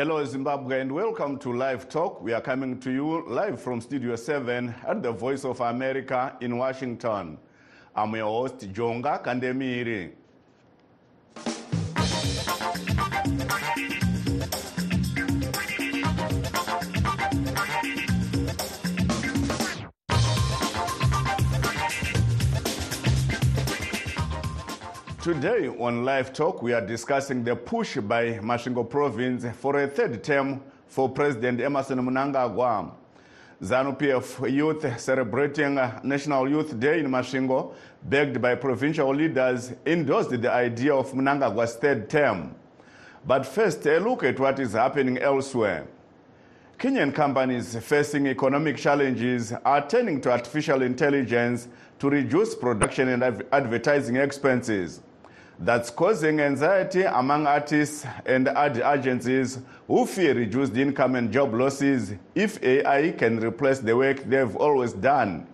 Hello, Zimbabwe, and welcome to Live Talk. We are coming to you live from Studio 7 at the Voice of America in Washington. I'm your host, Jonga Kandemiri. Today on Live Talk, we are discussing the push by Masvingo Province for a third term for President Emmerson Mnangagwa. ZANU-PF youth celebrating National Youth Day in Masvingo, begged by provincial leaders, endorsed the idea of Mnangagwa's third term. But first, a look at what is happening elsewhere. Kenyan companies facing economic challenges are turning to artificial intelligence to reduce production and advertising expenses. That's causing anxiety among artists and ad agencies who fear reduced income and job losses if AI can replace the work they've always done.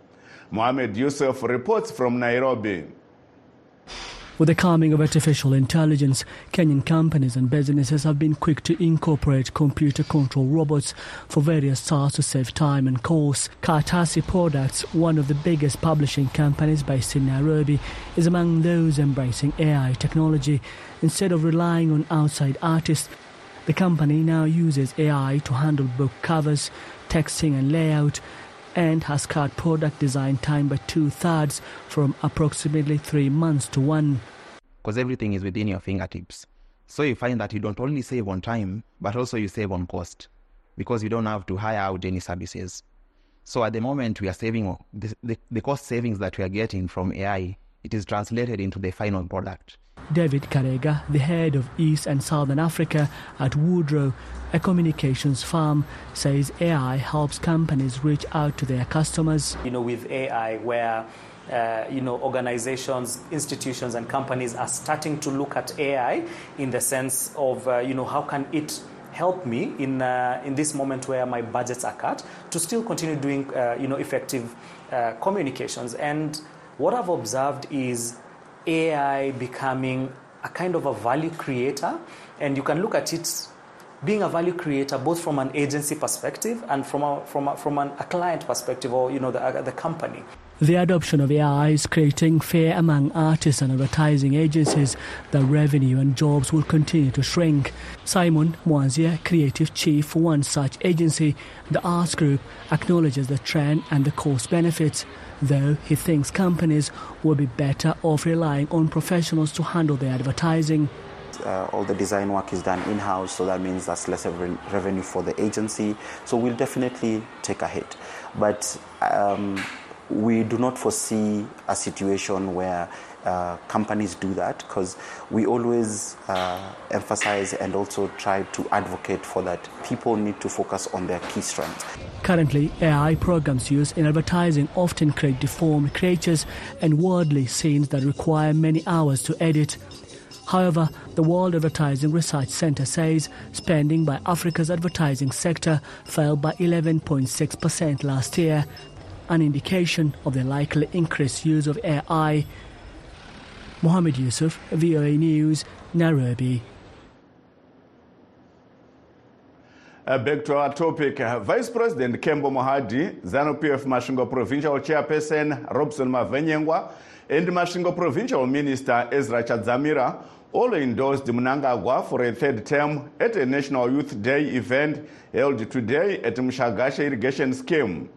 Mohamed Yusuf reports from Nairobi. With the coming of artificial intelligence, Kenyan companies and businesses have been quick to incorporate computer control robots for various tasks to save time and cost. Kartasi Products, one of the biggest publishing companies based in Nairobi, is among those embracing AI technology. Instead of relying on outside artists, the company now uses AI to handle book covers, texting, and layout and has cut product design time by two thirds from approximately three months to one. because everything is within your fingertips. So you find that you don't only save on time, but also you save on cost because you don't have to hire out any services. So at the moment, we are saving the, the, the cost savings that we are getting from AI, it is translated into the final product. David Karega, the head of East and Southern Africa at Woodrow, a communications firm, says AI helps companies reach out to their customers. you know, with AI, where uh, you know organizations, institutions, and companies are starting to look at AI in the sense of uh, you know how can it help me in uh, in this moment where my budgets are cut to still continue doing uh, you know effective uh, communications. And what I've observed is AI becoming a kind of a value creator, and you can look at it being a value creator both from an agency perspective and from a, from a, from an, a client perspective or you know the, the company. The adoption of AI is creating fear among artists and advertising agencies that revenue and jobs will continue to shrink. Simon Mwanzia, creative chief for one such agency, the Arts Group, acknowledges the trend and the cost benefits, though he thinks companies will be better off relying on professionals to handle their advertising. uh, all the design work is done in house, so that means that's less reven- revenue for the agency. So we'll definitely take a hit. But um, we do not foresee a situation where uh, companies do that because we always uh, emphasize and also try to advocate for that people need to focus on their key strengths. Currently, AI programs used in advertising often create deformed creatures and worldly scenes that require many hours to edit. However, the World Advertising Research Center says spending by Africa's advertising sector fell by 11.6% last year, an indication of the likely increased use of AI. Mohammed Yusuf, VOA News, Nairobi. Uh, back to our topic. Uh, Vice President Kembo Mohadi, ZANU-PF Masvingo Provincial Chairperson Robson Mavenyengwa, and Masvingo Provincial Minister Ezra Chadzamira all endorsed Mnangagwa for a third term at a National Youth Day event held today at Mshagasha Irrigation Scheme.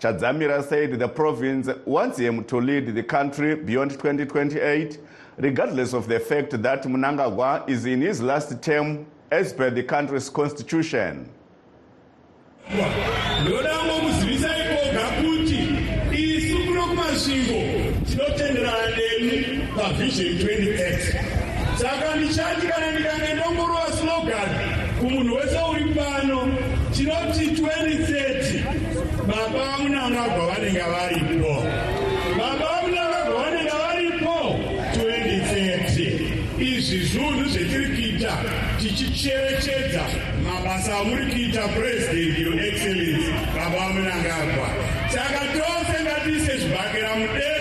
Chadzamira said the province wants him to lead the country beyond 2028, regardless of the fact that Mnangagwa is in his last term as per the country's constitution. ndoda ngokuzivisa ikoga kuti isu kuno kumasvingo tinotenderana nemi pavision 2030 saka ndichati kana ndikange ndongorova slogan kumunhu wese uri pano tinoti 2030 baba vamunangagwa vanenge varipo. Baba vamunangagwa vanenge varipo. 2030 izvi zvinhu zvetiri kuita tichicherechedza mabasa amuri kuita purezidendi yo excellency. Baba vamunangagwa saka tose ngatiise zvibhakera mudenga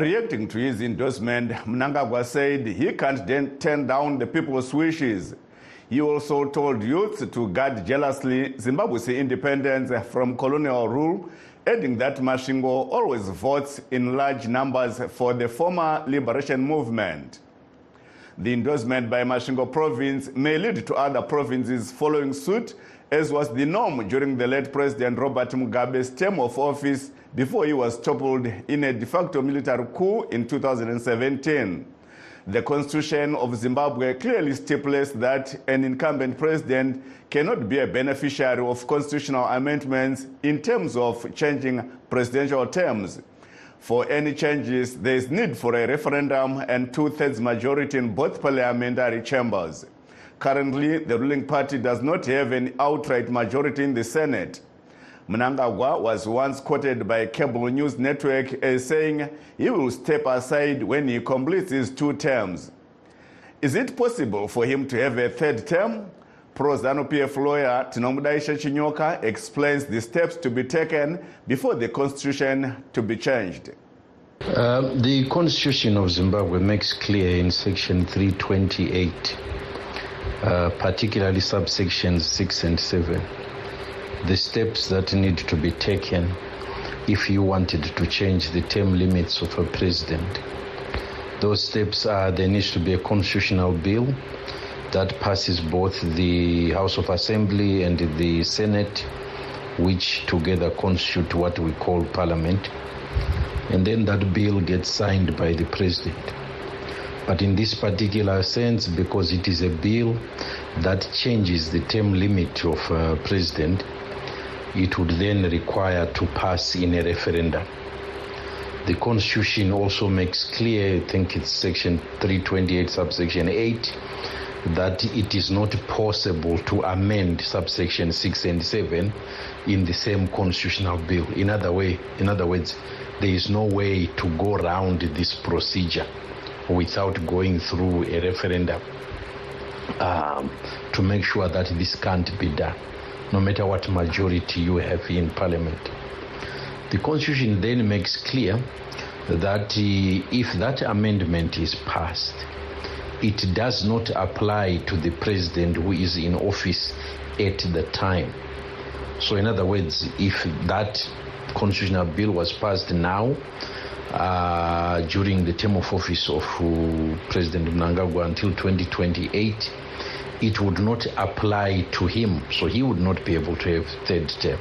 Reacting to his endorsement, Mnangagwa said he can't then turn down the people's wishes. He also told youths to guard jealously Zimbabwe's independence from colonial rule, adding that Masvingo always votes in large numbers for the former liberation movement. The endorsement by Masvingo province may lead to other provinces following suit, as was the norm during the late President Robert Mugabe's term of office before he was toppled in a de facto military coup in 2017. The Constitution of Zimbabwe clearly stipulates that an incumbent president cannot be a beneficiary of constitutional amendments in terms of changing presidential terms. For any changes, there is need for a referendum and two-thirds majority in both parliamentary chambers. Currently, the ruling party does not have an outright majority in the Senate. Mnangagwa was once quoted by cable news network as saying he will step aside when he completes his two terms. Is it possible for him to have a third term? Pro ZANU PF lawyer Tinomudaisha Chinyoka explains the steps to be taken before the constitution to be changed. Uh, the constitution of Zimbabwe makes clear in section 328, uh, particularly subsections 6 and 7, the steps that need to be taken if you wanted to change the term limits of a president. Those steps are there needs to be a constitutional bill that passes both the House of Assembly and the Senate, which together constitute what we call Parliament. And then that bill gets signed by the President. But in this particular sense, because it is a bill that changes the term limit of a president, it would then require to pass in a referendum. The Constitution also makes clear, I think it's section 328, subsection 8, that it is not possible to amend subsection 6 and 7 in the same constitutional bill. In other way, in other words, there is no way to go around this procedure without going through a referendum um, to make sure that this can't be done, no matter what majority you have in parliament. The constitution then makes clear that uh, if that amendment is passed, it does not apply to the president who is in office at the time. So, in other words, if that constitutional bill was passed now, uh, during the term of office of uh, President Mnangagwa until 2028, it would not apply to him. So he would not be able to have third term.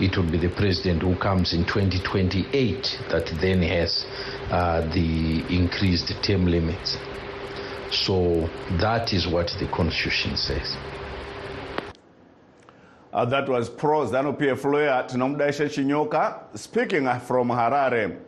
It would be the president who comes in 2028 that then has uh, the increased term limits. So that is what the constitution says. Uh, that was pro ZANU PF lawyer Chinyoka speaking from Harare.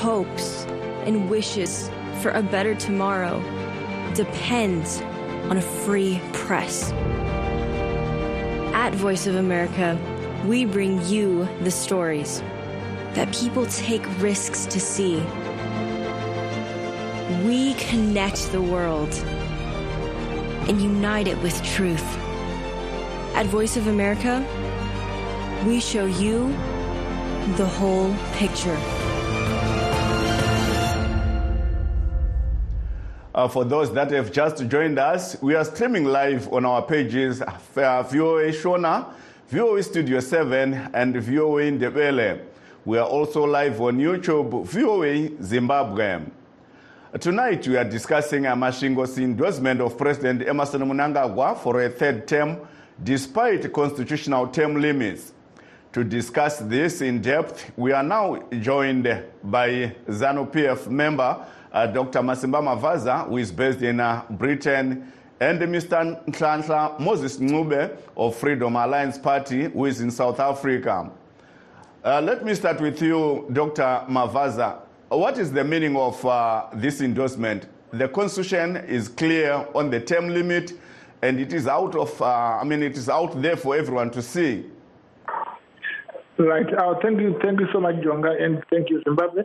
hopes, and wishes for a better tomorrow depends on a free press. At Voice of America, we bring you the stories that people take risks to see. We connect the world and unite it with truth. At Voice of America, we show you the whole picture. Uh, for those that have just joined us, we are streaming live on our pages uh, VOA Shona, VOA Studio 7, and VOA Ndebele. We are also live on YouTube, VOA Zimbabwe. Tonight we are discussing Masvingo's endorsement of President Emmerson Mnangagwa for a third term despite constitutional term limits. To discuss this in depth, we are now joined by ZANU PF member uh, Dr. Masimba Mavaza, who is based in uh, Britain, and Mr. Nhlanhla Moses Ncube of Freedom Alliance Party, who is in South Africa. Uh, let me start with you, Dr. Mavaza. what is the meaning of uh, this endorsement? The constitution is clear on the term limit, and it is out of, uh, I mean, it is out there for everyone to see. Right. Uh, thank you. Thank you so much, Jonga, and thank you, Zimbabwe.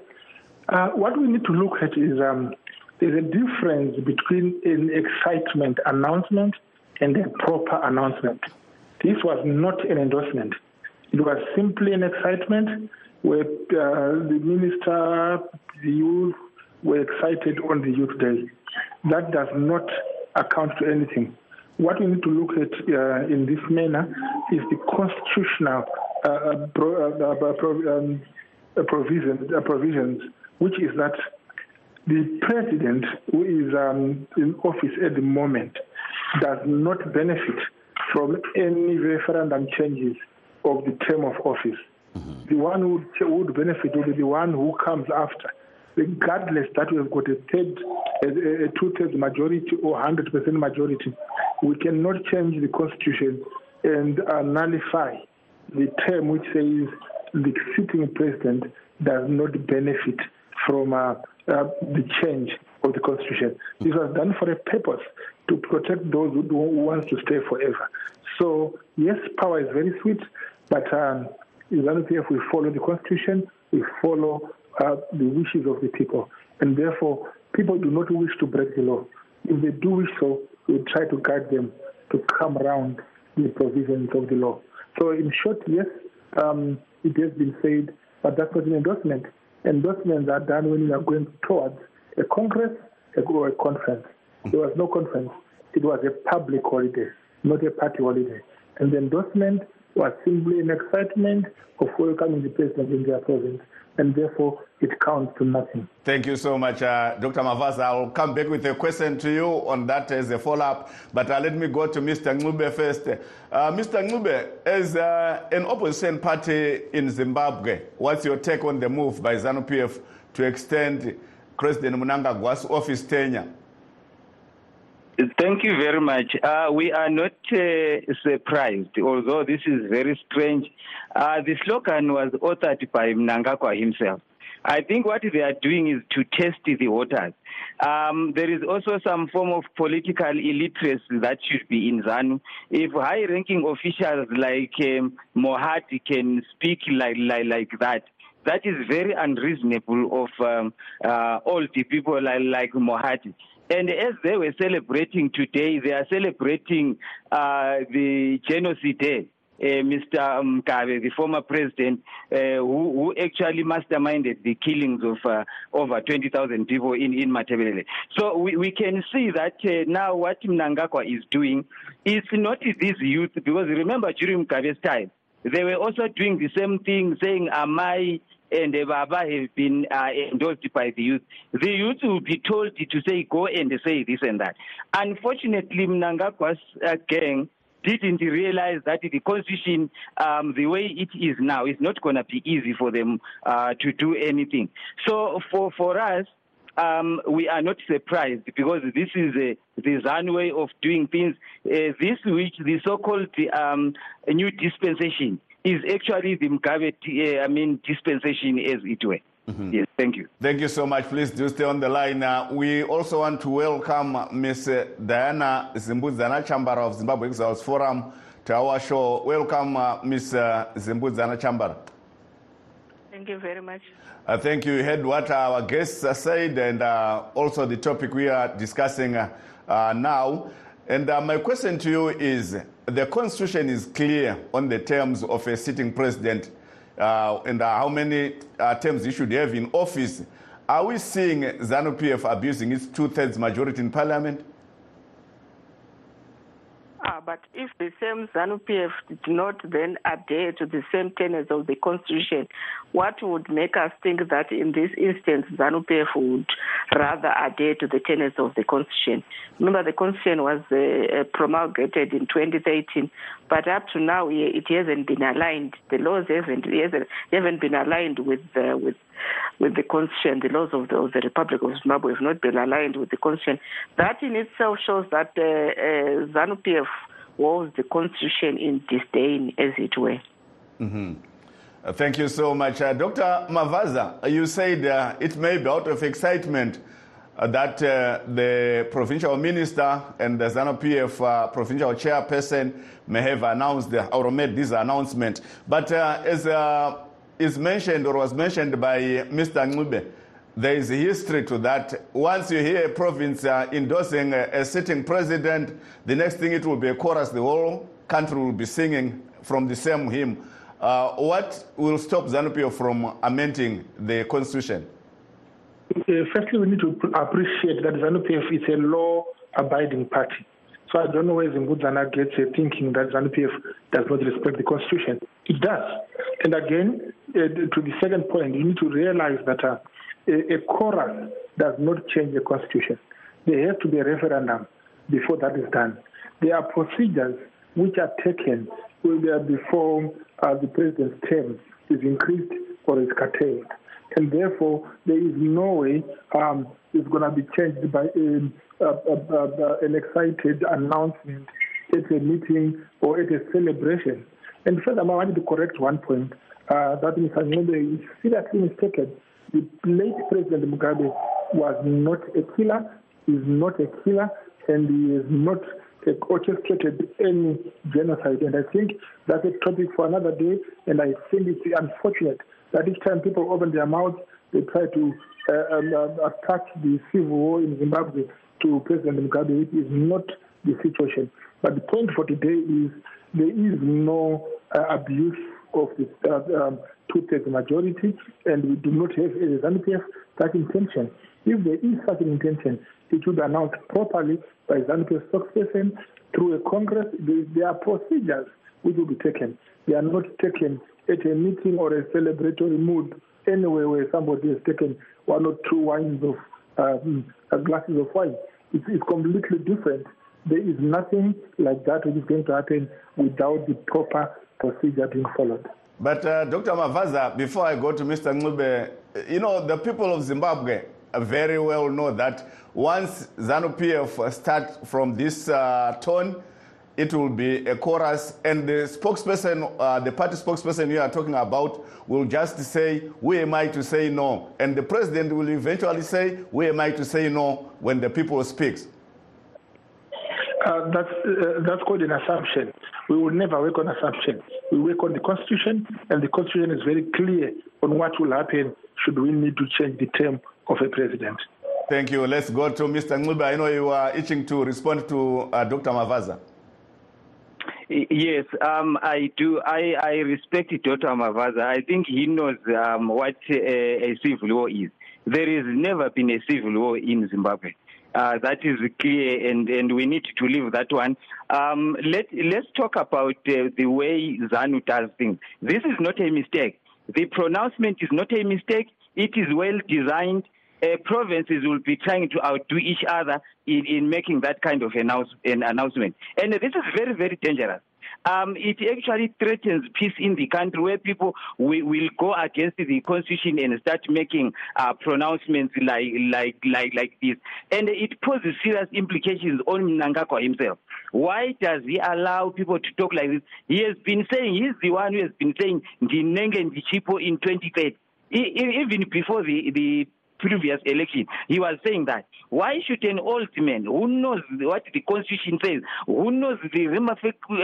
Uh, what we need to look at is um, there's a difference between an excitement announcement and a proper announcement. This was not an endorsement. It was simply an excitement where uh, the minister, the youth were excited on the Youth Day. That does not account to anything. What we need to look at uh, in this manner is the constitutional uh, pro, uh, uh, pro, um, provision, provisions, which is that the president who is um, in office at the moment does not benefit from any referendum changes of the term of office. Mm-hmm. The one who would benefit would be the one who comes after, regardless that we've got a third, a, a two-thirds majority or 100% majority. We cannot change the constitution and uh, nullify the term which says the sitting president does not benefit from uh, uh, the change of the constitution. This was done for a purpose to protect those who, who want to stay forever. So yes, power is very sweet, but um, if we follow the constitution, we follow uh, the wishes of the people, and therefore people do not wish to break the law. If they do wish so, we try to guide them to come around the provisions of the law. So in short, yes, um, it has been said, but that's not an endorsement. Endorsements are done when we are going towards a congress or a conference. There was no conference. It was a public holiday, not a party holiday. And the endorsement was simply an excitement of welcoming the president in their province. And therefore, it counts to nothing. Thank you so much, uh, Dr. Mavaza. I'll come back with a question to you on that as a follow up. But uh, let me go to Mr. Ncube first. Uh, Mr. Ncube, as uh, an opposition party in Zimbabwe, what's your take on the move by ZANU PF to extend President Mnangagwa's office tenure? Thank you very much. Uh, we are not uh, surprised, although this is very strange. Uh, the slogan was authored by Mnangagwa himself. I think what they are doing is to test the waters. Um, there is also some form of political illiteracy that should be in ZANU. If high-ranking officials like um, Mohat can speak like, like, like that, that is very unreasonable of um, uh, all the people like, like Mohati. And as they were celebrating today, they are celebrating uh, the genocide day. Uh, Mr. Mugabe, the former president, uh, who, who, actually masterminded the killings of uh, over 20,000 people in, in Matabele. So we, we can see that uh, now what Mnangagwa is doing is not these youth, because remember during Mugabe's time, they were also doing the same thing, saying, Am I and Baba have been uh, endorsed by the youth. The youth will be told to say, go and say this and that. Unfortunately, Mnangagwa's uh, gang didn't realize that the constitution, um, the way it is now, is not going to be easy for them uh, to do anything. So for, for us, um, we are not surprised because this is a, the ZAN way of doing things. Uh, this which the so-called um, new dispensation is actually the Mugabe, uh, I mean, dispensation as it were. Mm-hmm. Yes, thank you. Thank you so much. Please do stay on the line. Uh, we also want to welcome Ms. Diana Zimbudzana Chambara of Zimbabwe Exiles Forum to our show. Welcome, uh, Ms. Uh, Zimbudzana Chambara. Thank you very much. Uh, thank you. You heard what our guests said and uh, also the topic we are discussing uh, now. And my question to you is the Constitution is clear on the terms of a sitting president uh, and uh, how many uh, terms he should have in office. Are we seeing ZANU PF abusing its two thirds majority in parliament? But if the same ZANU PF did not then adhere to the same tenets of the Constitution, what would make us think that in this instance ZANU PF would rather adhere to the tenets of the Constitution? Remember, the Constitution was uh, promulgated in 2013, but up to now it hasn't been aligned. The laws haven't haven't been aligned with uh, with with the Constitution. The laws of the, of the, Republic of Zimbabwe have not been aligned with the Constitution. That in itself shows that uh, uh, ZANU PF was the Constitution in disdain, as it were. Mm-hmm. Uh, Thank you so much. Uh, Dr. Mavaza, you said uh, it may be out of excitement uh, that uh, the provincial minister and the ZANU PF uh, provincial chairperson may have announced or made this announcement. But uh, as uh, is mentioned or was mentioned by Mr. Ncube, there is a history to that. Once you hear a province uh, endorsing a, a sitting president, the next thing it will be a chorus, the whole country will be singing from the same hymn. Uh, what will stop ZANU-PF from amending the constitution? Uh, firstly, we need to appreciate that ZANU-PF is a law-abiding party. So I don't know where Zimbudzana gets a thinking that ZANU-PF does not respect the constitution. It does. And again, uh, to the second point, you need to realize that uh, a, a chorus does not change the constitution. There has to be a referendum before that is done. There are procedures which are taken whether before uh, the president's term is increased or is curtailed. And therefore, there is no way um, it's going to be changed by um, uh, uh, uh, an excited announcement at a meeting or at a celebration. And furthermore, I wanted to correct one point uh, that Mr. Ngombe is seriously mistaken. The late President Mugabe was not a killer, is not a killer, and he is not orchestrated any genocide. And I think that's a topic for another day. And I think it's unfortunate that each time people open their mouths, they try to uh, um, uh, attach the civil war in Zimbabwe to President Mugabe. It is not the situation. But the point for today is there is no uh, abuse of the uh, um, two-thirds majority, and we do not have as ZANU-PF that intention. If there is such an intention, it should be announced properly by ZANU-PF spokesperson through a congress. There, are procedures which will be taken. They are not taken at a meeting or a celebratory mood anywhere where somebody has taken one or two wines of um, uh, glasses of wine. It's, it's completely different. There is nothing like that which is going to happen without the proper procedure being followed. But uh, Dr. Mavaza, before I go to Mr. Ncube, you know, the people of Zimbabwe very well know that once ZANU-PF start from this uh, tone, it will be a chorus, and the spokesperson, uh, the party spokesperson you are talking about, will just say, "Who am I to say no?" And the president will eventually say, "Who am I to say no?" When the people speaks. Uh, that's uh, that's called an assumption. We will never work on assumptions. We work on the constitution, and the constitution is very clear on what will happen should we need to change the term of a president. Thank you. Let's go to Mr. Ncube. I know you are itching to respond to uh, Dr. Mavaza. Yes, um, I do. I, I respect Dr. Mavaza. I think he knows um, what a, a civil war is. There has never been a civil war in Zimbabwe. Uh, that is clear, and, and we need to leave that one. Um, let, let's talk about uh, the way ZANU does things. This is not a mistake. The pronouncement is not a mistake. It is well designed. Uh, provinces will be trying to outdo each other in, in making that kind of announce, an announcement. And this is very, very dangerous. Um, it actually threatens peace in the country where people will, will go against the constitution and start making uh, pronouncements like, like, like, like this. And it poses serious implications on Mnangagwa himself. Why does he allow people to talk like this? He has been saying, he's the one who has been saying, the Ndinenge Ndichipo in 2030. Even before the, the previous election, he was saying that. Why should an old man who knows what the constitution says, who knows the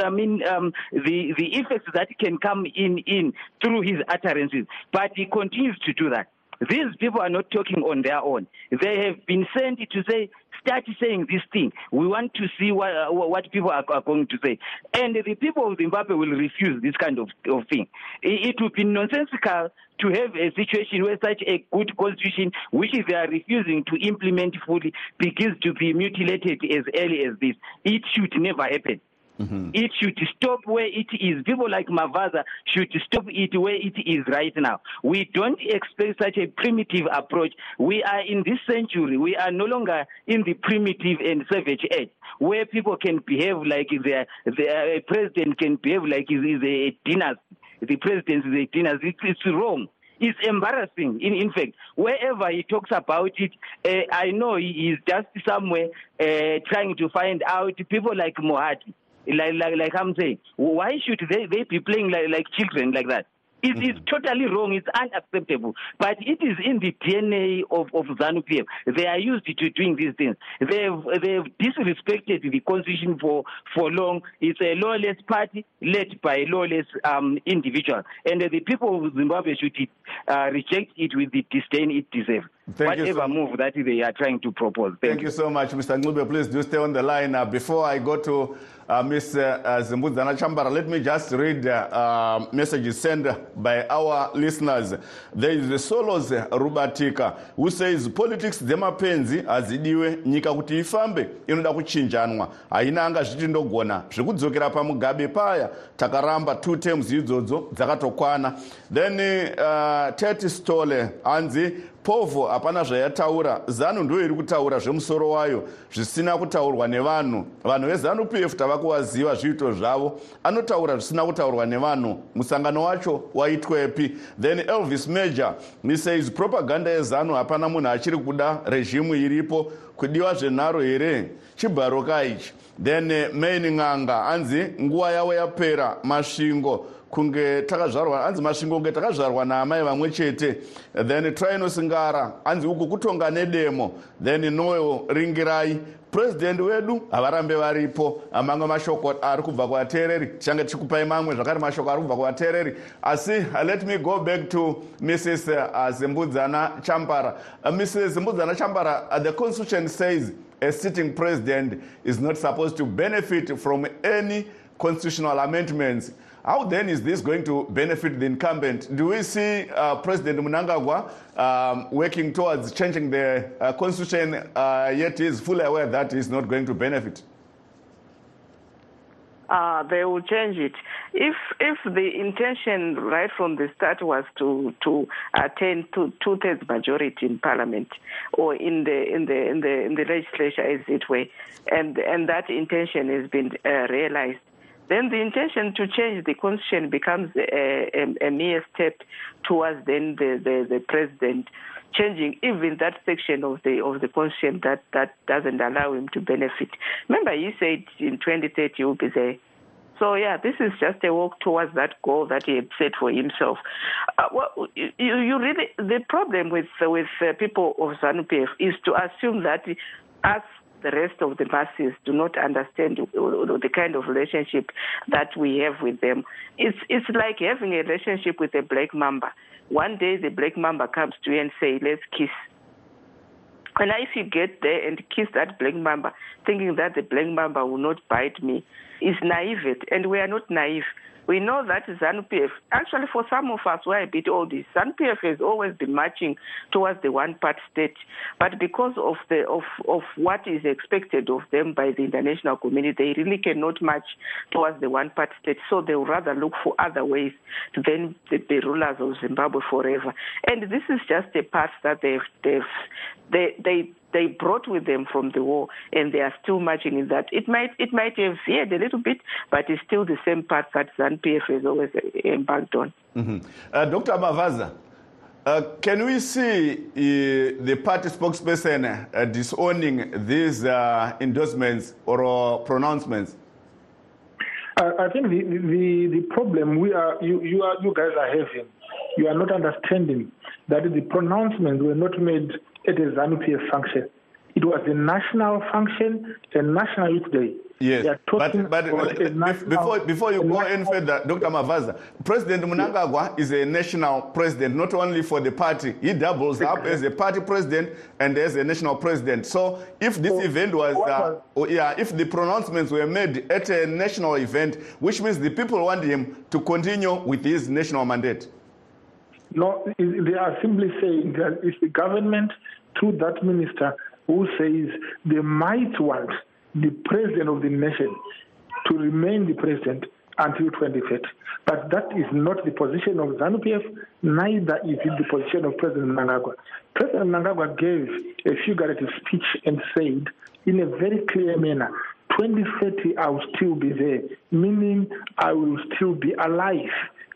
I mean, um, the the effects that can come in in through his utterances, but he continues to do that. These people are not talking on their own. They have been sent to say, start saying this thing. We want to see what, uh, what people are, are, going to say. And the people of Zimbabwe will refuse this kind of, of thing. It, it would be nonsensical to have a situation where such a good constitution, which they are refusing to implement fully, begins to be mutilated as early as this. It should never happen. Mm-hmm. It should stop where it is. People like Mavaza should stop it where it is right now. We don't expect such a primitive approach. We are in this century. We are no longer in the primitive and savage age where people can behave like their, their president can behave like he's a dynasty. The president is a dynasty. It's wrong. It's embarrassing. In, in fact, wherever he talks about it, uh, I know he is just somewhere uh, trying to find out people like Mohadi like like like I'm saying, why should they they be playing like like children like that? It is totally wrong. It's unacceptable. But it is in the DNA of, of ZANU PF. They are used to doing these things. They've, they've disrespected the constitution for, for long. It's a lawless party led by a lawless um, individual. And uh, the people of Zimbabwe should uh, reject it with the disdain it deserves. Thank you Whatever so- move that they are trying to propose. Thank, Thank you so much, Mr. Ngube. Please do stay on the line. Uh, before I go to uh, Ms. Uh, Zimbudzana Chambara, let me just read uh, uh, messages sent by our listeners. There is Solos Rubatika who says politics dzemapenzi hazidiwe nyika kuti ifambe inoda kuchinjanwa haina anga zvichindogona zvekudzokera pamugabe paya takaramba two terms idzodzo dzakatokwana then uh, tet stole hanzi povho hapana zvayataura. Zanu ndo iri kutaura zvemusoro wayo zvisina kutaurwa nevanhu. Vanhu vezanu pf tava kuvaziva zviito zvavo. Anotaura zvisina kutaurwa nevanhu. Musangano wacho waitwepi. Then elvis major he says propaganda yezanu hapana munhu achiri kuda rejimu iripo. Kudiwa zvenharo here? Chibharoka ichi. Then eh, main n'anga anzi nguva yavo yapera masvingo kunge takazvarwa hanzi masvingo kunge takazvarwa naamai vamwe chete. Then trinosingara hanzi uku kutonga nedemo. Then noyo ringirai. Purezidendi wedu havarambe varipo mamwe mashoko ari kubva kuvateereri. Tichange tichikupai mamwe zvakare mashoko ari kubva kuvateereri. Asi uh, let me go back to mrs uh, zimbudzana chambara. Uh, mrs zimbudzana chambara the constitution says a sitting president is not supposed to benefit from any constitutional amendments how then is this going to benefit the incumbent? Do we see uh, President Munangagwa um, working towards changing the uh, constitution, uh, yet is fully aware that he's not going to benefit? uh, they will change it. If if the intention right from the start was to to attain to two thirds majority in parliament or in the in the in the in the legislature, as it were, and and that intention has been uh, realized. Then the intention to change the constitution becomes a, a, a mere step towards then the, the, the president changing even that section of the of the constitution that, that doesn't allow him to benefit. Remember, he said in 2030 he will be there. So yeah, this is just a walk towards that goal that he had set for himself. Uh, well, you, you really the problem with with uh, people of ZANU PF is to assume that us the rest of the masses do not understand the kind of relationship that we have with them. It's it's like having a relationship with a black mamba. One day the black mamba comes to you and say, "Let's kiss." And if you get there and kiss that black mamba, thinking that the black mamba will not bite me, is naive. And we are not naive. We know that ZANU PF, actually for some of us who are a bit older, ZANU PF has always been marching towards the one-part state. But because of the of, of what is expected of them by the international community, they really cannot march towards the one-part state. So they would rather look for other ways then be the rulers of Zimbabwe forever. And this is just a path that they've, they've they, they they brought with them from the war, and they are still marching in that. It might it might have veered a little bit, but it's still the same path that ZANU PF has always embarked on. Mhm. Uh, Dr. Mavaza, uh, can we see uh, the party spokesperson uh, disowning these uh, endorsements or uh, pronouncements? I, I think the, the the problem we are you you are you guys are having, you are not understanding that the pronouncements were not made at a ZANU PF function. It was a national function, a national youth day. Yes, but, but about a bef- national- before, before you go any further, Dr. Mavaza, President Munangagwa is a national president, not only for the party. He doubles up as a party president and as a national president. So if this event was, uh, was- oh, yeah, if the pronouncements were made at a national event, which means the people want him to continue with his national mandate. No, they are simply saying that it's the government through that minister who says they might want the president of the nation to remain the president until 2030. But that is not the position of ZANU PF, neither is it the position of President Mnangagwa. President Mnangagwa gave a figurative speech and said, in a very clear manner, 2030 I will still be there, meaning I will still be alive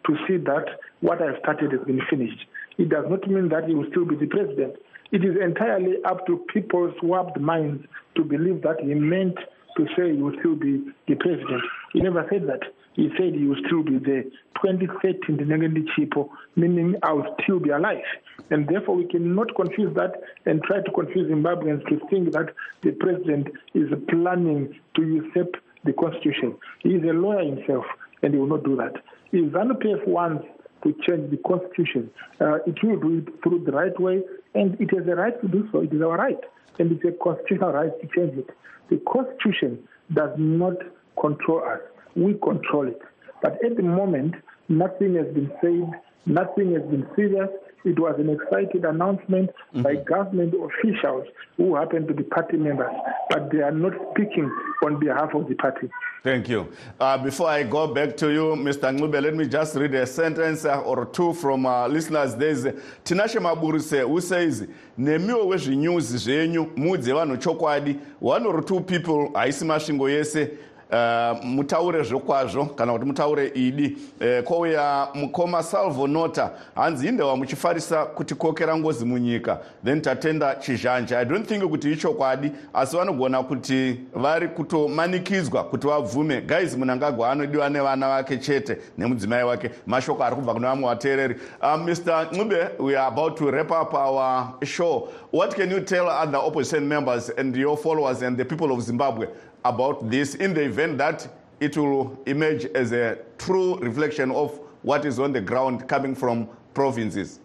to see that what I've started has been finished. It does not mean that he will still be the president. It is entirely up to people's warped minds to believe that he meant to say he will still be the president. He never said that. He said he will still be there. 2030 ndinenge chipo, meaning I will still be alive. And therefore, we cannot confuse that and try to confuse Zimbabweans to think that the president is planning to usurp the constitution. He is a lawyer himself, and he will not do that. If ZANU-PF wants to change the constitution, uh, it will do it through the right way, and it has a right to do so. It is our right, and it's a constitutional right to change it. The constitution does not control us. We control it. But at the moment, nothing has been said, nothing has been serious. It was an excited announcement mm-hmm. by government officials who happen to be party members, but they are not speaking on behalf of the party. Thank you. Uh, before I go back to you, Mr. Ncube, let me just read a sentence uh, or two from uh, listeners. There's Tinashe Maburise who says, nemiwo wezvinyuzi zvenyu mudze vanhu chokwadi one or two people haisi masvingo yese Uh, mutaure zvokwazvo kana kuti mutaure idi uh, kwouya mukoma salvo nota hanzi indewa muchifarisa kutikokera ngozi munyika. Then tatenda chizhanja. I don't think kuti ichokwadi asi vanogona kuti vari kutomanikidzwa kuti vabvume. Guys munangagwa anodiwa nevana vake chete nemudzimai wake. Mashoko ari kubva kune vamwe vateereri. Uh, mr ncube we are about to wrap up our show. What can you tell other opposition members and your followers and the people of zimbabwe about this in the event that it will emerge as a true reflection of what is on the ground coming from provinces?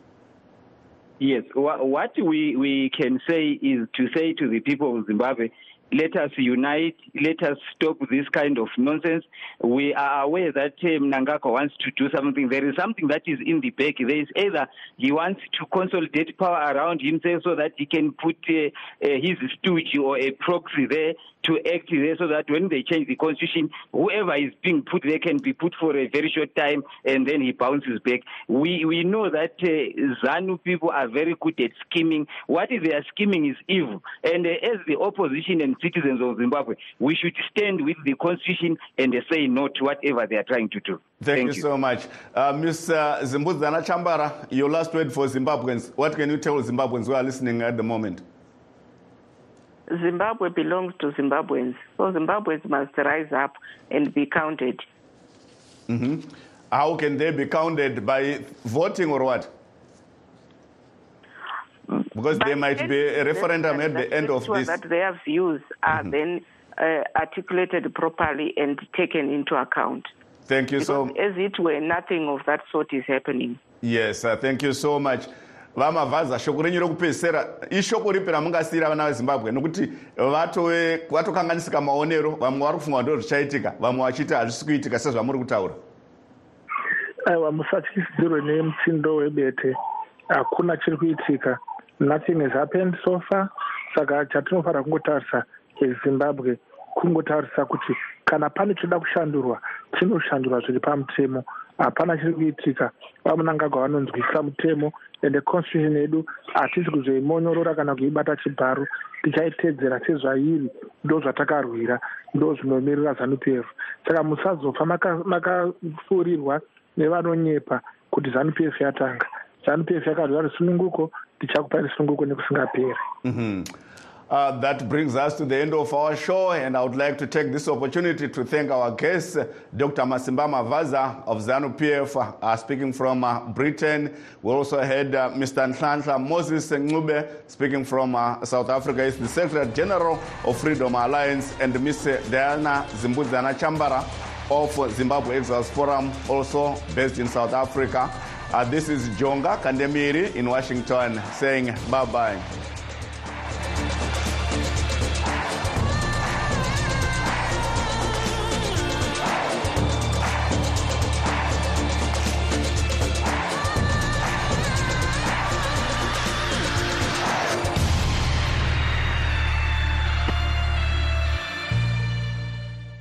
Yes, what we, we can say is to say to the people of Zimbabwe, let us unite, let us stop this kind of nonsense. We are aware that uh, wants to do something. There is something that is in the back. There is either he wants to consolidate power around himself so that he can put uh, uh, his stooge or a proxy there to act there so that when they change the constitution, whoever is being put there can be put for a very short time and then he bounces back. We we know that uh, ZANU people are very good at scheming. What they are scheming is evil. And uh, as the opposition and citizens of Zimbabwe, we should stand with the constitution and say no to whatever they are trying to do. Thank, Thank you, you, so much. Uh, Ms. Uh, Zimbudzana Chambara, your last word for Zimbabweans. What can you tell Zimbabweans who are listening at the moment? Zimbabwe belongs to Zimbabweans. So Zimbabweans must rise up and be counted. Mm-hmm. How can they be counted? By voting or what? Because there might be a referendum at the end of this. That their views are mm-hmm. then uh, articulated properly and taken into account. Thank you because so As it were, nothing of that sort is happening. Yes, uh, thank you so much. vamavhaza shoko renyu rekupedzisira ishoko ripi ramungasiyira vana vezimbabwe nokuti vatokanganisika maonero vamwe vari kufunga ndo zvichaitika vamwe vachiti hazvisi kuitika sezvamuri kutaura aiwa musatyisidzirwe nemutsindo webete hakuna chiri kuitika nothing has happened so far saka chatinofanira kungotarisa ezimbabwe kungotarisa kuti kana pane choda kushandurwa chinoshandurwa zviri pamutemo hapana chiri kuitika vamunangagwa vanonzwisisa mutemo ende constitution yedu hatisi kuzoimonyorora kana kuibata chibharu tichaitedzera sezvairi ndo zvatakarwira ndo zvinomirira zanup f saka musazofa makafurirwa nevanonyepa kuti zanup f yatanga. Zanup f yakarwira risununguko tichakupai risununguko nekusingaperi mm -hmm. Uh, that brings us to the end of our show, and I would like to take this opportunity to thank our guest, Dr. Masimba Mavaza of ZANU PF, uh, speaking from uh, Britain. We also had uh, Mr. Nhlanhla Moses Ncube speaking from uh, South Africa. He's the Secretary General of Freedom Alliance, and Ms. Diana Zimbudzana Chambara of Zimbabwe Exiles Forum, also based in South Africa. Uh, this is Jonga Kandemiri in Washington saying bye-bye.